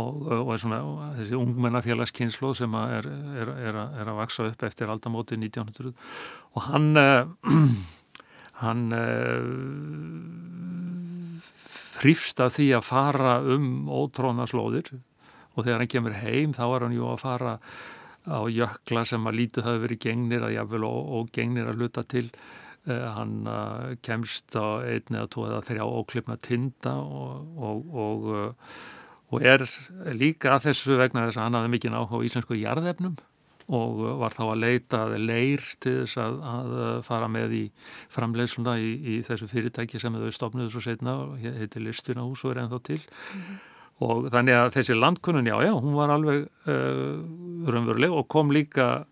og, og svona, þessi ungmennafélagskynslu sem er, er, er, er að vaksa upp eftir aldamóti 1900 og hann uh, hann uh, hrifst að því að fara um ótróna slóðir og þegar hann kemur heim þá er hann jú að fara á jökla sem að lítið hafi verið gengnir að jáfnvel og, og gengnir að luta til. Uh, hann kemst á einn eða tvo eða þrjá óklipna tinda og, og, og og er líka að þessu vegna þess að hann hafði mikið áhuga á íslensku jarðefnum og var þá að leita leir til þess að, að fara með í framleiðsluna í, í þessu fyrirtæki sem þau stopnuðu svo setna og heiti Listunahús og er ennþá til mm -hmm. og þannig að þessi landkunnun, já já, hún var alveg uh, raunveruleg og kom líka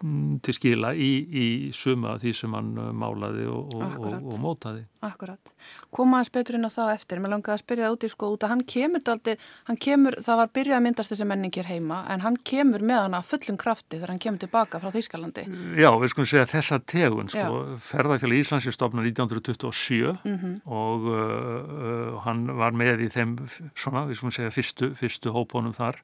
til skila í, í suma því sem hann uh, málaði og, og, og, mótaði. Akkurat. Komaðans betur inn á það eftir. Mér langaði að spyrja það út í sko út að hann kemur daldi, hann kemur, það var byrjað að myndast þessi menningir heima en hann kemur með hana fullum krafti þegar hann kemur tilbaka frá Þýskalandi. Já, við skulum segja þessa tegun sko, ferðarfjöla Íslands er stopnað 1927 mm -hmm. og uh, uh, hann var með í þeim svona, við skulum segja fyrstu, fyrstu hópunum þar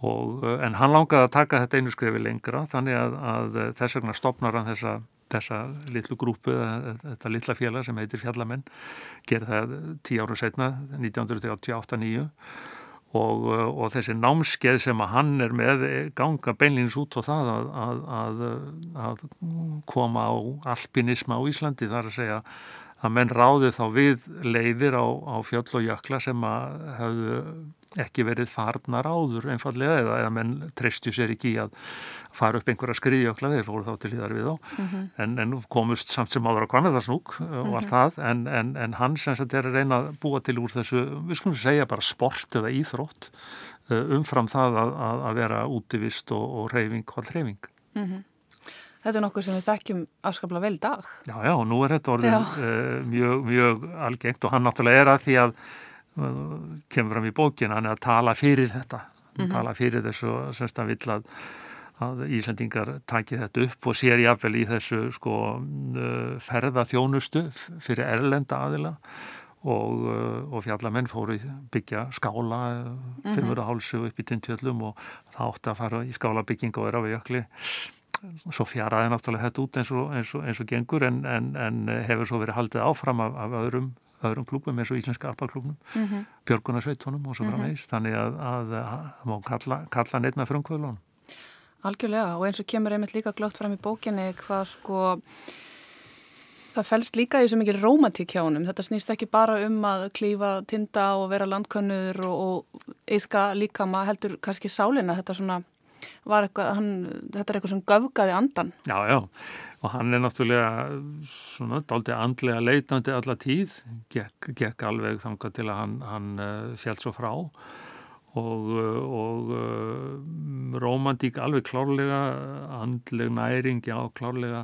Og, eh, en hann langaði að taka þetta einu skrefi lengra þannig að, að þess vegna stopnar hann þessa, þessa litlu grúpu, þetta litla félag sem heitir Fjallamenn, gerði það tíu árum setna, 1988-9 og, og þessi námskeið sem að hann er með ganga beinlýnins út á það að, að, að koma á alpinisma á Íslandi, þar að segja að menn ráði þá við leiðir á, á fjöll og jökla sem að hafðu ekki verið farnar áður einfallega eða, eða menn treystu sér ekki í að fara upp einhverja skriðjökla þeir fóru þá til hýðar við á mm -hmm. en, en komust samt sem áður á Kvanneðarsnúk mm -hmm. og allt það en, en, en hann sem þetta er að reyna að búa til úr þessu, við skulum segja bara sport eða íþrótt umfram það að, að, að vera útivist og, og reyfing og allreyfing mm -hmm. Þetta er nokkur sem við þekkjum afskaplega vel dag. Já, já, nú er þetta orðin uh, mjög, mjög algengt og hann náttúrulega er að því að uh, kemur fram í bókin, hann er að tala fyrir þetta, mm -hmm. tala fyrir þessu semst að vill að, að Íslandingar taki þetta upp og sér jáfnvel í þessu sko uh, ferðaþjónustu fyrir erlenda aðila og, og fjallamenn fóru byggja skála, mm -hmm. upp í tindjöllum og það átti að fara í skálabygging og vera við jökli svo fjaraði náttúrulega þetta út eins og, eins og, eins og gengur en, en, en hefur svo verið haldið áfram af, af öðrum, öðrum klúpum eins og Íslenska alpaklúpnum, mm -hmm. Björgunarsveitunum og svo frá meðis, mm -hmm. þannig að það má kalla, kalla neittna frumkvöðlun Algjörlega og eins og kemur einmitt líka glögt fram í bókinni hvað sko Það fælst líka í svo mikið romantík hjá honum. Þetta snýst ekki bara um að klífa tinda og vera landkönnur og, og eiska líka maður heldur kannski sálinna þetta svona var eitthvað, hann, þetta er eitthvað sem göfgaði andan. Já, já, og hann er náttúrulega svona dálítið andlega leitandi alla tíð, gekk, gekk alveg þangað til að hann, hann eh, fjall svo frá. Og, og uh, romantík alveg klárlega, andleg næring, já, klárlega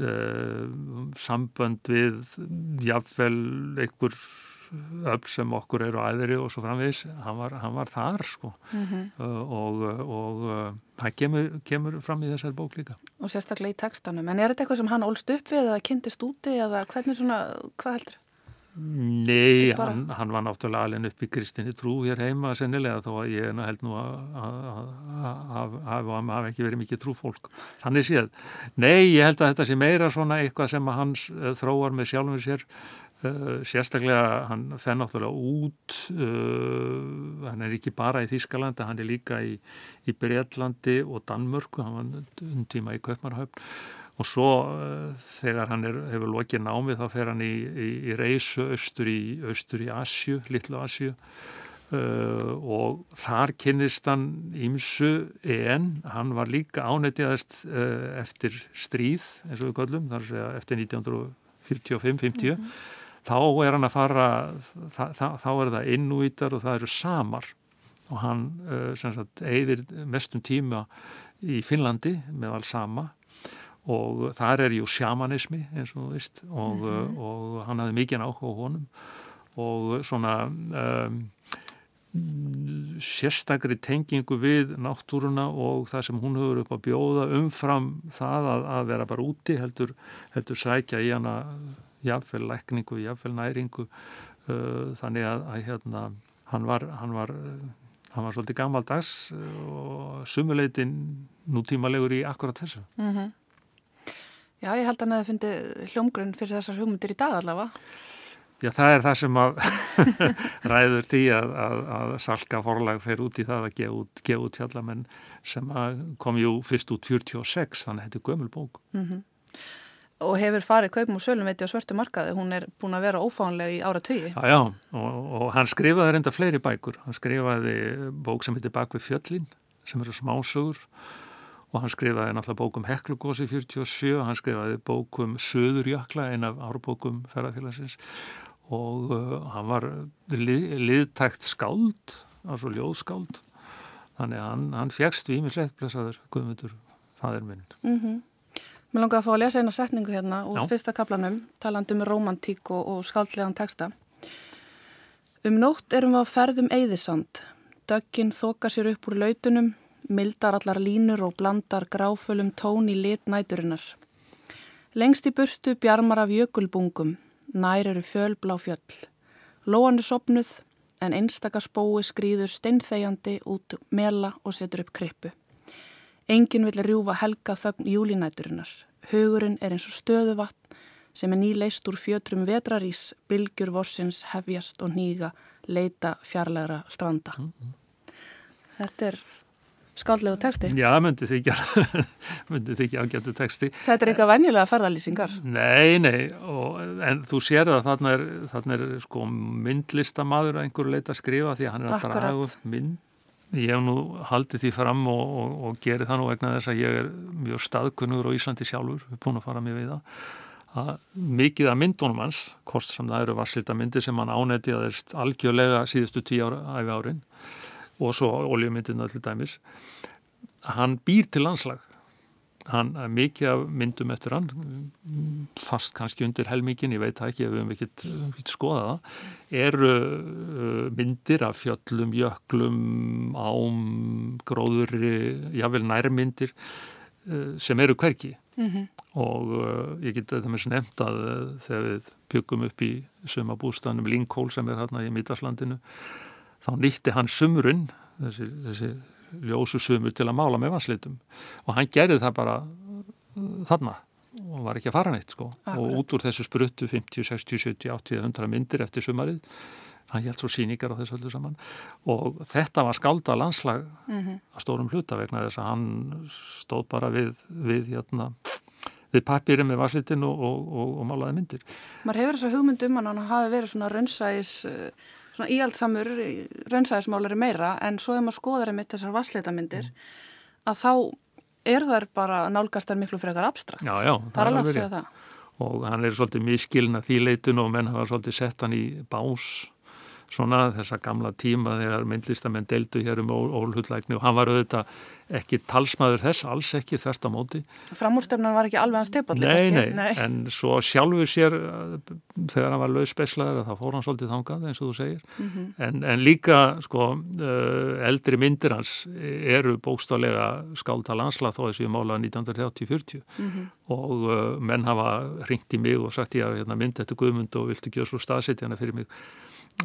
uh, sambönd við jafnvel einhver öll sem okkur eru æðri og svo framvegis, hann var, hann var þar sko mm -hmm. og, og það kemur, kemur fram í þessari bók líka. Og sérstaklega í textanum, en er þetta eitthvað sem hann ólst upp við eða kynntist úti eða hvernig svona, hvað heldur? Nei, hann, hann var náttúrulega alveg upp í kristinni trú hér heima sennilega þó að ég held nú að hann hafi ekki verið mikið trúfólk. Þannig séð, nei, ég held að þetta sé meira svona eitthvað sem hans eh, þróar með sjálfum sér sérstaklega hann fenn náttúrulega út uh, hann er ekki bara í Þýskalandi hann er líka í, í Breitlandi og Danmörku, hann var undtíma í Kaupmarhöfn og svo uh, þegar hann er, hefur lokið námið þá fer hann í, í, í reysu austur í, austur í Asju, litlu Asju og þar kynnist hann ímsu en hann var líka ánættiðast eftir stríð eins og við kollum, þar sé að eftir 1945-50 mm -hmm þá er hann að fara þá, þá, þá er það innúítar og það eru samar. Og hann uh, sagt, eigðir mestum tíma í Finnlandi með alls sama. Og þar er jú sjamanismi eins og þú veist. Og, mm -hmm. og hann hafði mikið áhuga á honum. Og svona um, sérstakri tengingu við náttúruna og það sem hún hefur upp að bjóða umfram það að, að vera bara úti heldur, heldur sækja í hana jáfnveil lækningu, jáfnveil næringu uh, þannig að, að hérna, hann var hann var, hann var svolítið gammaldags og sumuleitin nútímalegur í akkurat þessu mm -hmm. Já, ég held að það fundi hljómgrunn fyrir þessar hugmyndir í dag allavega Já, það er það sem að ræður því að, að, að Salka forlag fer út í það að gefa út, út fjallamenn sem kom jú fyrst út 46, þannig að þetta er gömul bók. Mm -hmm og hefur farið kaupum og sölum veit ég á svörtu markaði, hún er búin að vera ófánlega í ára tögi. Já, já, og, og hann skrifaði reynda fleiri bækur, hann skrifaði bók sem heitir Bakvið fjöllin sem eru smásugur og hann skrifaði náttúrulega bókum Heklugósi 47, hann skrifaði bókum Söðurjökla, ein af árbókum ferðarfélagsins og uh, hann var lið, liðtækt skáld, altså ljóðskáld. Þannig að hann, hann fjækst við ímislegt blessaður Guðmundur, fadir minn. Mhm. mm Mér langar að fá að lesa eina setningu hérna úr Já. fyrsta kaplanum, talandum um romantík og, og skaldlegan texta. Um nótt erum við á ferðum Eðisand. Dögginn þoka sér upp úr lautunum, mildar allar línur og blandar gráfölum tón í lit næturinnar. Lengst í burtu bjarmar af jökulbungum, nær eru fjölblá fjöll. Lóan er sopnuð, en einstakar spói skrýður steinþegjandi út mela og setur upp krippu. Engin vil rjúfa helga þögn júlinæturinnar. Hugurinn er eins og stöðuvatn sem er nýleist úr fjötrum vetrarís, bylgjur vorsins hefjast og nýga leita fjarlægra stranda. Mm -hmm. Þetta er skaldlegu texti. Já, myndi þykja myndi þykja ágættu texti. Þetta er eitthvað venjulega ferðalýsingar. Nei, nei, og, en þú sér að þarna er, þarna er sko myndlistamadur að einhverju leita að skrifa því að hann er að draga upp mynd Ég hef nú haldið því fram og, og, og gerði það nú vegna þess að ég er mjög staðkunnur á Íslandi sjálfur, við erum búin að fara mjög við það, að mikið af myndunum hans, kost sem það eru vasslita myndir sem hann ánætti að þeirst algjörlega síðustu tíu ára æfi árin og svo oljumyndinu allir dæmis, hann býr til landslag hann, mikið af myndum eftir hann fast kannski undir helmingin, ég veit ekki ef við hefum ekkert skoðað það eru uh, myndir af fjöllum, jöklum ám, gróðurri jável nærmyndir uh, sem eru hverki mm -hmm. og ég geti þetta með snemt að þegar við byggum upp í sumabústanum Linkól sem er hérna í Mítarslandinu þá nýtti hann sumrun þessi, þessi ljósu sumur til að mála með vanslitum og hann gerði það bara uh, þarna og var ekki að fara neitt sko Akkurat. og út úr þessu spruttu 50, 60, 70, 80, 100 myndir eftir sumarið hann held svo síningar á þessu öllu saman og þetta var skálda landslag mm -hmm. að stórum hluta vegna þess að hann stóð bara við, við hérna við pappirinn með varslitin og, og, og, og málaði myndir. Mar hefur þess að hugmyndum hann hafi verið svona rönnsæðis uh, svona íhaldsamur raunsæðismálari meira en svo ef maður skoðar einmitt þessar vassleitamindir mm. að þá er þar bara nálgast þar miklu frekar abstrakt. Já, já, það er alveg að segja það. Og hann er svolítið miskilna því leitun og menn hafa svolítið sett hann í bás svona þessa gamla tíma þegar myndlistamenn deildu hér um ólhullækni og hann var auðvitað ekki talsmaður þess, alls ekki þverst á móti. Framúrstefnan var ekki alveg hans teipalli? Nei, nei, nei, en svo sjálfur sér þegar hann var lausbeislaður þá fór hann svolítið þangað eins og þú segir mm -hmm. en, en líka sko eldri myndir hans eru bókstálega skálta landsla þó þessu mála 1930-40 mm -hmm. og uh, menn hafa ringt í mig og sagt ég að hérna, mynd eftir Guðmund og viltu ekki öslu staðsetja hana fyrir mig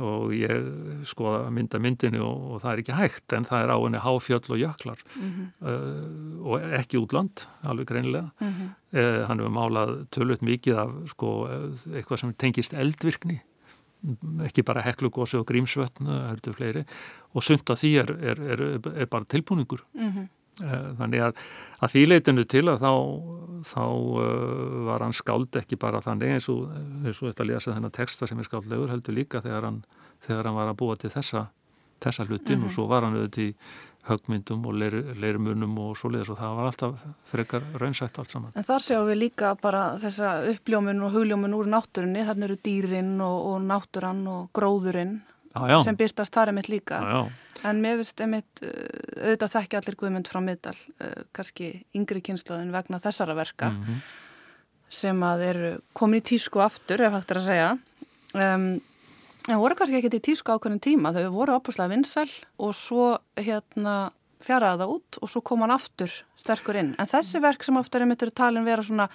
og ég skoða mynda myndinu og, og það er ekki hægt en það er á henni háfjöll og jöklar mm -hmm. uh, og ekki útland alveg greinilega mm -hmm. uh, hann hefur málað tölvöld mikið af sko, eitthvað sem tengist eldvirkni ekki bara heklugósi og grímsvötn heldur fleiri og sund að því er, er, er, er bara tilbúningur mm -hmm. Þannig að, að því leitinu til að þá, þá uh, var hann skáld ekki bara þannig eins og, eins og þetta lesa þennan texta sem er skáldlegur heldur líka þegar hann, þegar hann var að búa til þessa, þessa hlutin mm -hmm. og svo var hann auðvitað í högmyndum og leirmunum og svo leiðis og það var alltaf frekar raunsætt allt saman. En þar sjáum við líka bara þessa uppljómun og hugljómun úr náttúrunni, þarna eru dýrin og, og náttúran og gróðurinn já, já. sem byrtast þar emitt líka. En mér finnst emitt uh, auðvitað þekki allir guðmynd frá middal, uh, kannski yngri kynnslóðin vegna þessara verka mm -hmm. sem að eru komin í tísku aftur, ef hægt er að segja. Um, Það voru kannski ekkert í tísku ákveðin tíma, þau voru opuslega vinsæl og svo hérna fjaraði það út og svo kom hann aftur sterkur inn. En þessi verk sem oftar er myndur talin vera svona,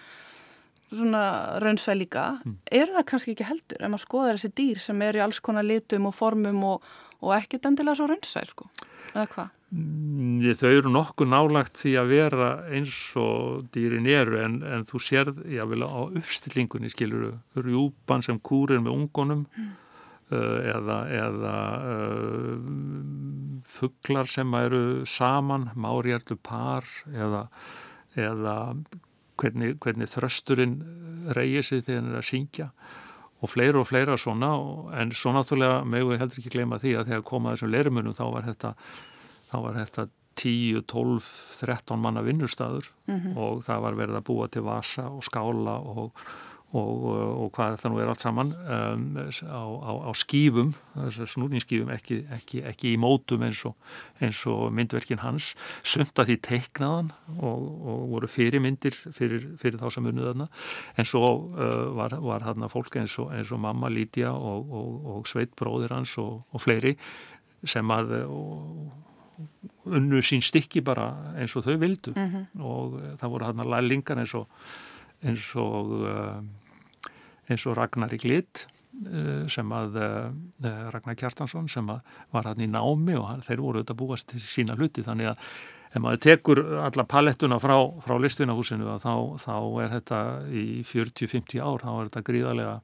svona raunsæl líka, mm. eru það kannski ekki heldur ef maður skoðar þessi dýr sem eru í alls konar litum og formum og, og ekkert endilega svo raunsæl sko, eða hvað? Mm, þau eru nokkuð nálagt því að vera eins og dýrin eru en, en þú sérð, ég vil á uppstillingunni skiluru, rjúpan sem kúrir með ungonum mm Eh, eða, eða uh, fugglar sem eru saman, márjarlu par eða, eða hvernig, hvernig þrösturinn reyir sig þegar hann er að syngja og fleira og fleira svona en svo náttúrulega mögum við heldur ekki gleyma því að þegar komaði þessum leirimunum þá var þetta, þá var þetta 10, 12, 13 manna vinnurstaður mm -hmm. og það var verið að búa til vasa og skála og og, og hvað það nú er allt saman um, á, á, á skýfum snúningsskýfum, ekki, ekki, ekki í mótum eins og, eins og myndverkin hans, sumt að því teiknaðan og, og voru fyrirmyndir fyrir, fyrir þá sem unnið þarna. En svo uh, var, var þarna fólk eins og, eins og mamma Lídia og Sveit bróðir hans og fleiri sem að unnu sín stykki bara eins og þau vildu. Mm -hmm. og það voru þarna lælingar eins og eins og uh, eins og Ragnar í Glitt uh, sem að uh, Ragnar Kjartansson sem var hann í námi og þeir voru auðvitað búast til sína hluti. Þannig að ef maður tekur alla palettuna frá, frá listunahúsinu þá, þá er þetta í 40-50 ár þá er þetta gríðarlega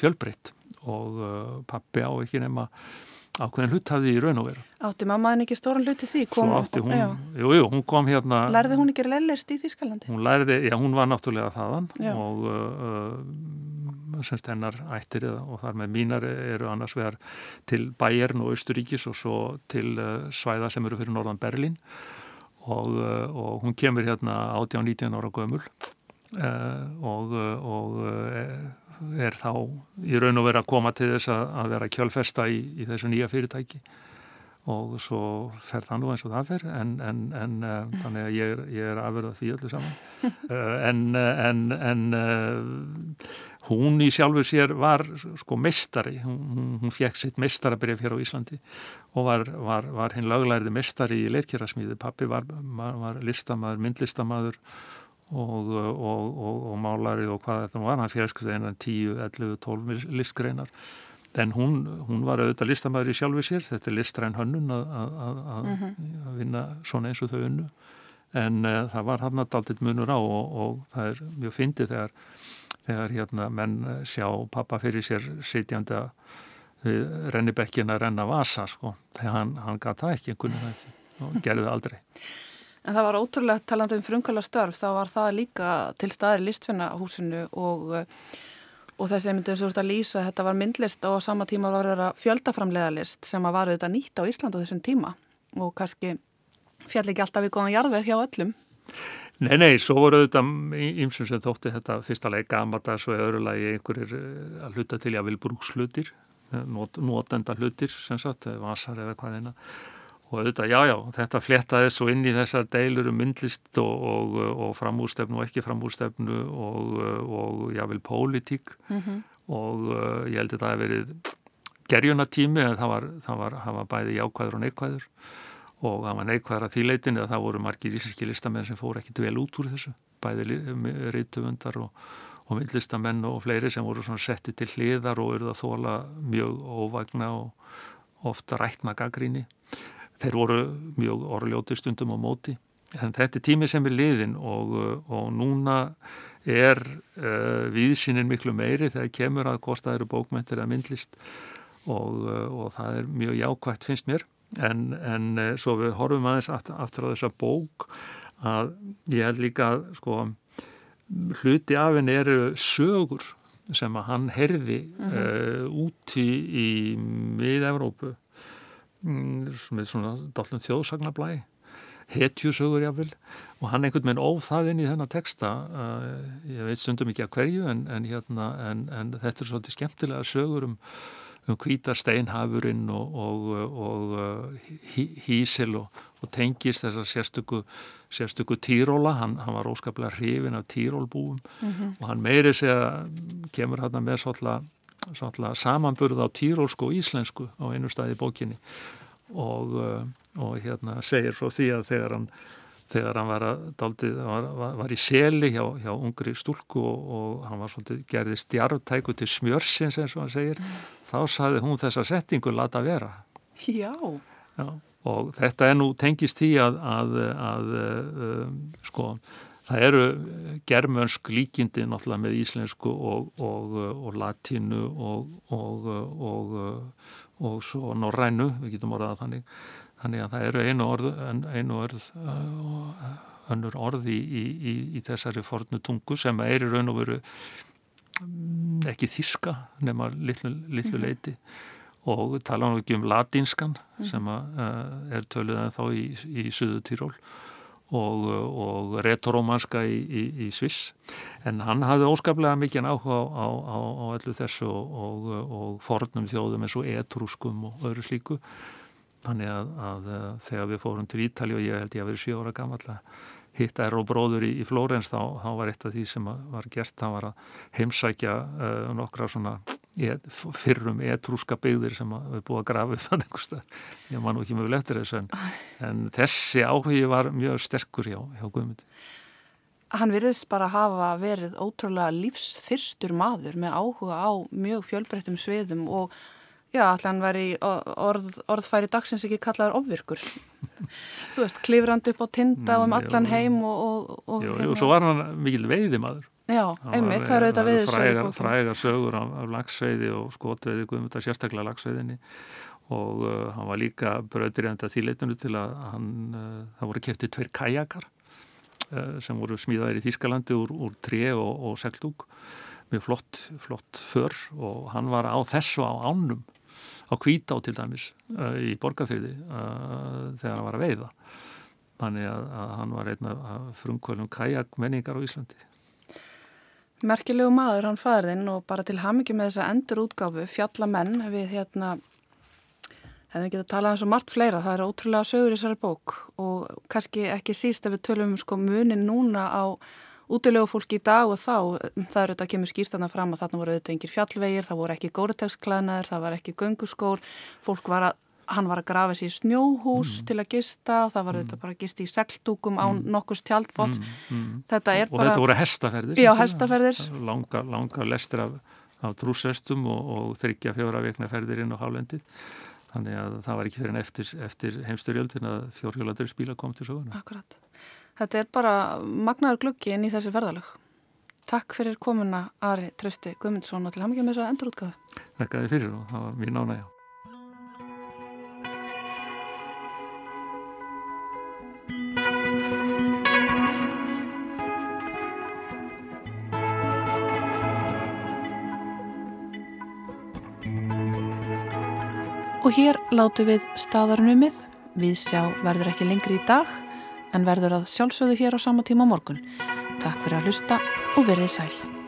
fjölbreytt. Og pappi á ekki nema ákveðin hlut hafði í raun og veru. Átti mamma en ekki stóran hluti því? Kom, Svo átti hún, jú, jú, hún kom hérna... Lærði hún ekki lellist í Þískalandi? Hún lærði, já, hún var náttúrulega þaðan já. og uh, uh semst hennar ættir og þar með mínar eru annars vegar til Bayern og Östuríkis og svo til uh, svæða sem eru fyrir Norðan Berlín og, og hún kemur hérna 18-19 ára gömul og, og er þá í raun og verið að koma til þess að, að vera kjölfesta í, í þessu nýja fyrirtæki. Og svo fer það nú eins og það fer en, en, en uh, þannig að ég er, ég er afverðað því öllu saman. Uh, en, en uh, hún í sjálfu sér var sko mestari, hún, hún fekk sitt mestarabrif hér á Íslandi og var, var, var hinn löglæriði mestari í leitkjærasmíði, pappi var, var listamæður, myndlistamæður og, og, og, og málari og hvað þetta var, hann félskuði einan 10, 11, 12 listgreinar. En hún, hún var auðvitað listamæður í sjálfu sér, þetta er listræn hönnun að -hmm. vinna svona eins og þau unnu. En uh, það var hann að daltitt munur á og það er mjög fyndið þegar, þegar hérna menn sjá pappa fyrir sér sitjandi að rennibekkin að renna vasa sko, þegar hann, hann gata það ekki það ekki og gerði það aldrei En það var ótrúlega talandu um frumkvæla störf, þá var það líka til staðir listfinnahúsinu og, og þessi myndið sem þú ert að lýsa, þetta var myndlist og á sama tíma var það fjöldaframlega list sem var auðvitað nýtt á Íslandu þessum tíma og kannski fjall ekki alltaf í góðan jarðverð hjá öllum. Nei, nei, svo voru auðvitað ímsum sem þótti þetta fyrsta leik gamadags og öðru lagi einhverjir eh, að hluta til vil brúkslutir, eh, notenda hlutir sem sagt, vasar eða hvað eina og auðvitað, já, já, þetta flettaði svo inn í þessar deilur um myndlist og, og, og framúrstefnu og ekki framúrstefnu og, og jável pólitík mm -hmm. og uh, ég held að það hef verið gerjunatími en það var, það var, það var bæði jákvæður og neikvæður og það var neikvæður að þýleitin eða það voru margir íslenski listamenn sem fór ekki dvel út úr þessu, bæði rítumundar og og myndlistamenn og fleiri sem voru svona setti til hliðar og eruð að þóla mjög óvagna og ofta rætna gaggríni. Þeir voru mjög orðljóti stundum á móti. En þetta er tími sem er liðin og, og núna er uh, viðsýnin miklu meiri þegar kemur að hvort það eru bókmentir eða myndlist og, uh, og það er mjög jákvægt finnst mér. En, en uh, svo við horfum aðeins aftur, aftur á þessa bók að ég held líka að sko hluti af henni eru sögur sem að hann herði mm -hmm. uh, úti í mið-Evrópu mm, með svona dálun þjóðsagnablæ hetjusögur jáfnvel og hann einhvern veginn óð það inn í þennan texta. Uh, ég veit stundum ekki að hverju en, en, hérna, en, en þetta er svolítið skemmtilega sögur um um kvítarsteinhafurinn og, og, og hí, hísil og, og tengist þessar sérstöku, sérstöku týróla, hann, hann var óskaplega hrifin af týrólbúum mm -hmm. og hann meiri sig að kemur hann með svolítið samanburð á týrólsku og íslensku á einu staði bókinni og hérna segir frá því að þegar hann þegar hann var, daldið, var, var, var í seli hjá, hjá ungri stúlku og, og hann var svolítið gerði stjartæku til smjörsins eins og hann segir þá saði hún þessa settingu lata vera Já. Já og þetta er nú tengist í að, að, að um, sko það eru germönsk líkindi náttúrulega með íslensku og, og, og latínu og, og svo norrænu, við getum orðað þannig Þannig að það eru einu orð, einu orð önnur orð í, í, í þessari fornu tungu sem er í raun og veru mm, ekki þíska nema litlu, litlu mhm. leiti og tala nú ekki um latinskan mhm. sem er töluð en þá í, í Suðu Tíról og, og retorómanska í Sviss. En hann hafði óskaplega mikið áhuga á, á, á, öllu þessu og, og, fornum þjóðum eins og etrúskum og öðru slíku. Þannig að, að eh, þegar við fórum til Ítali og ég held ég að vera 7 ára gammal að hitta er og bróður í, í Flórens þá, þá var eitt af því sem var gert, það var að heimsækja uh, nokkra svona fyrrum etrúska byggðir sem við búið að grafa upp þannig einhverstað. Ég man ekki mjög leftir þessu en, en þessi áhugi var mjög sterkur hjá, hjá Guðmundi. Hann virðist bara hafa verið ótrúlega lífsþyrstur maður með áhuga á mjög fjölbreyttum sviðum og Já, allir hann væri orð, orðfæri dagsins ekki kallaður ofvirkur. Þú veist, klifrandi upp á tinda og um mm, allan heim og... og, og jú, hérna. jú, svo var hann mikil veiðimaður. Já, einmitt, það eru auðvitað við frægar, frægar sögur af, af lagsveiði og skotveiði, guðmundar sérstaklega lagsveiðinni og uh, hann var líka bröðriðandi að þýleitinu til að hann, uh, það voru keftið tveir kajakar uh, sem voru smíðaðir í Þískalandi úr, úr tre og, og segldúk, mjög flott, flott för og hann var á þessu á ánum á Kvítá til dæmis uh, í borgarfyrði uh, þegar hann var að veiða. Þannig að, að hann var einn af frumkvölum kajakmenningar á Íslandi Merkilegu maður hann fæðin og bara til hamingi með þessa endur útgáfu fjallamenn við hérna hefðum ekki að tala eins og margt fleira það er ótrúlega sögur í þessari bók. Og kannski ekki síst ef við tölum um sko munin núna á útilegu fólki í dag og þá, það eru þetta að kemur skýrstana fram að þarna voru auðvitað engir fjallvegir, það voru ekki górutegsklænaðir, það var ekki gönguskór, fólk var að, hann var að grafa sér í snjóhús mm. til að gista, það var auðvitað mm. bara að gista í segldúkum á mm. nokkurs tjaldfóts, mm, mm. þetta er og bara... Þetta voru hestaferðir. Já, hestaferðir. Langa, langa lestir af, af trúsestum og, og þryggja fjóra vekna ferðir inn á hálendið. Þannig að það var ekki fyrir en eftir, eftir heimsturjöldin að fjórhjólaður spíla kom til söguna. Akkurat. Þetta er bara magnaður gluggi inn í þessi ferðalög. Takk fyrir komuna Ari Trösti Guðmundsson og til ham ekki með þess að endur útgaðu. Takk að þið fyrir og það var mjög nánægjá. Og hér látu við staðarnumið. Við sjá verður ekki lengri í dag en verður að sjálfsögðu hér á sama tíma morgun. Takk fyrir að hlusta og verið sæl.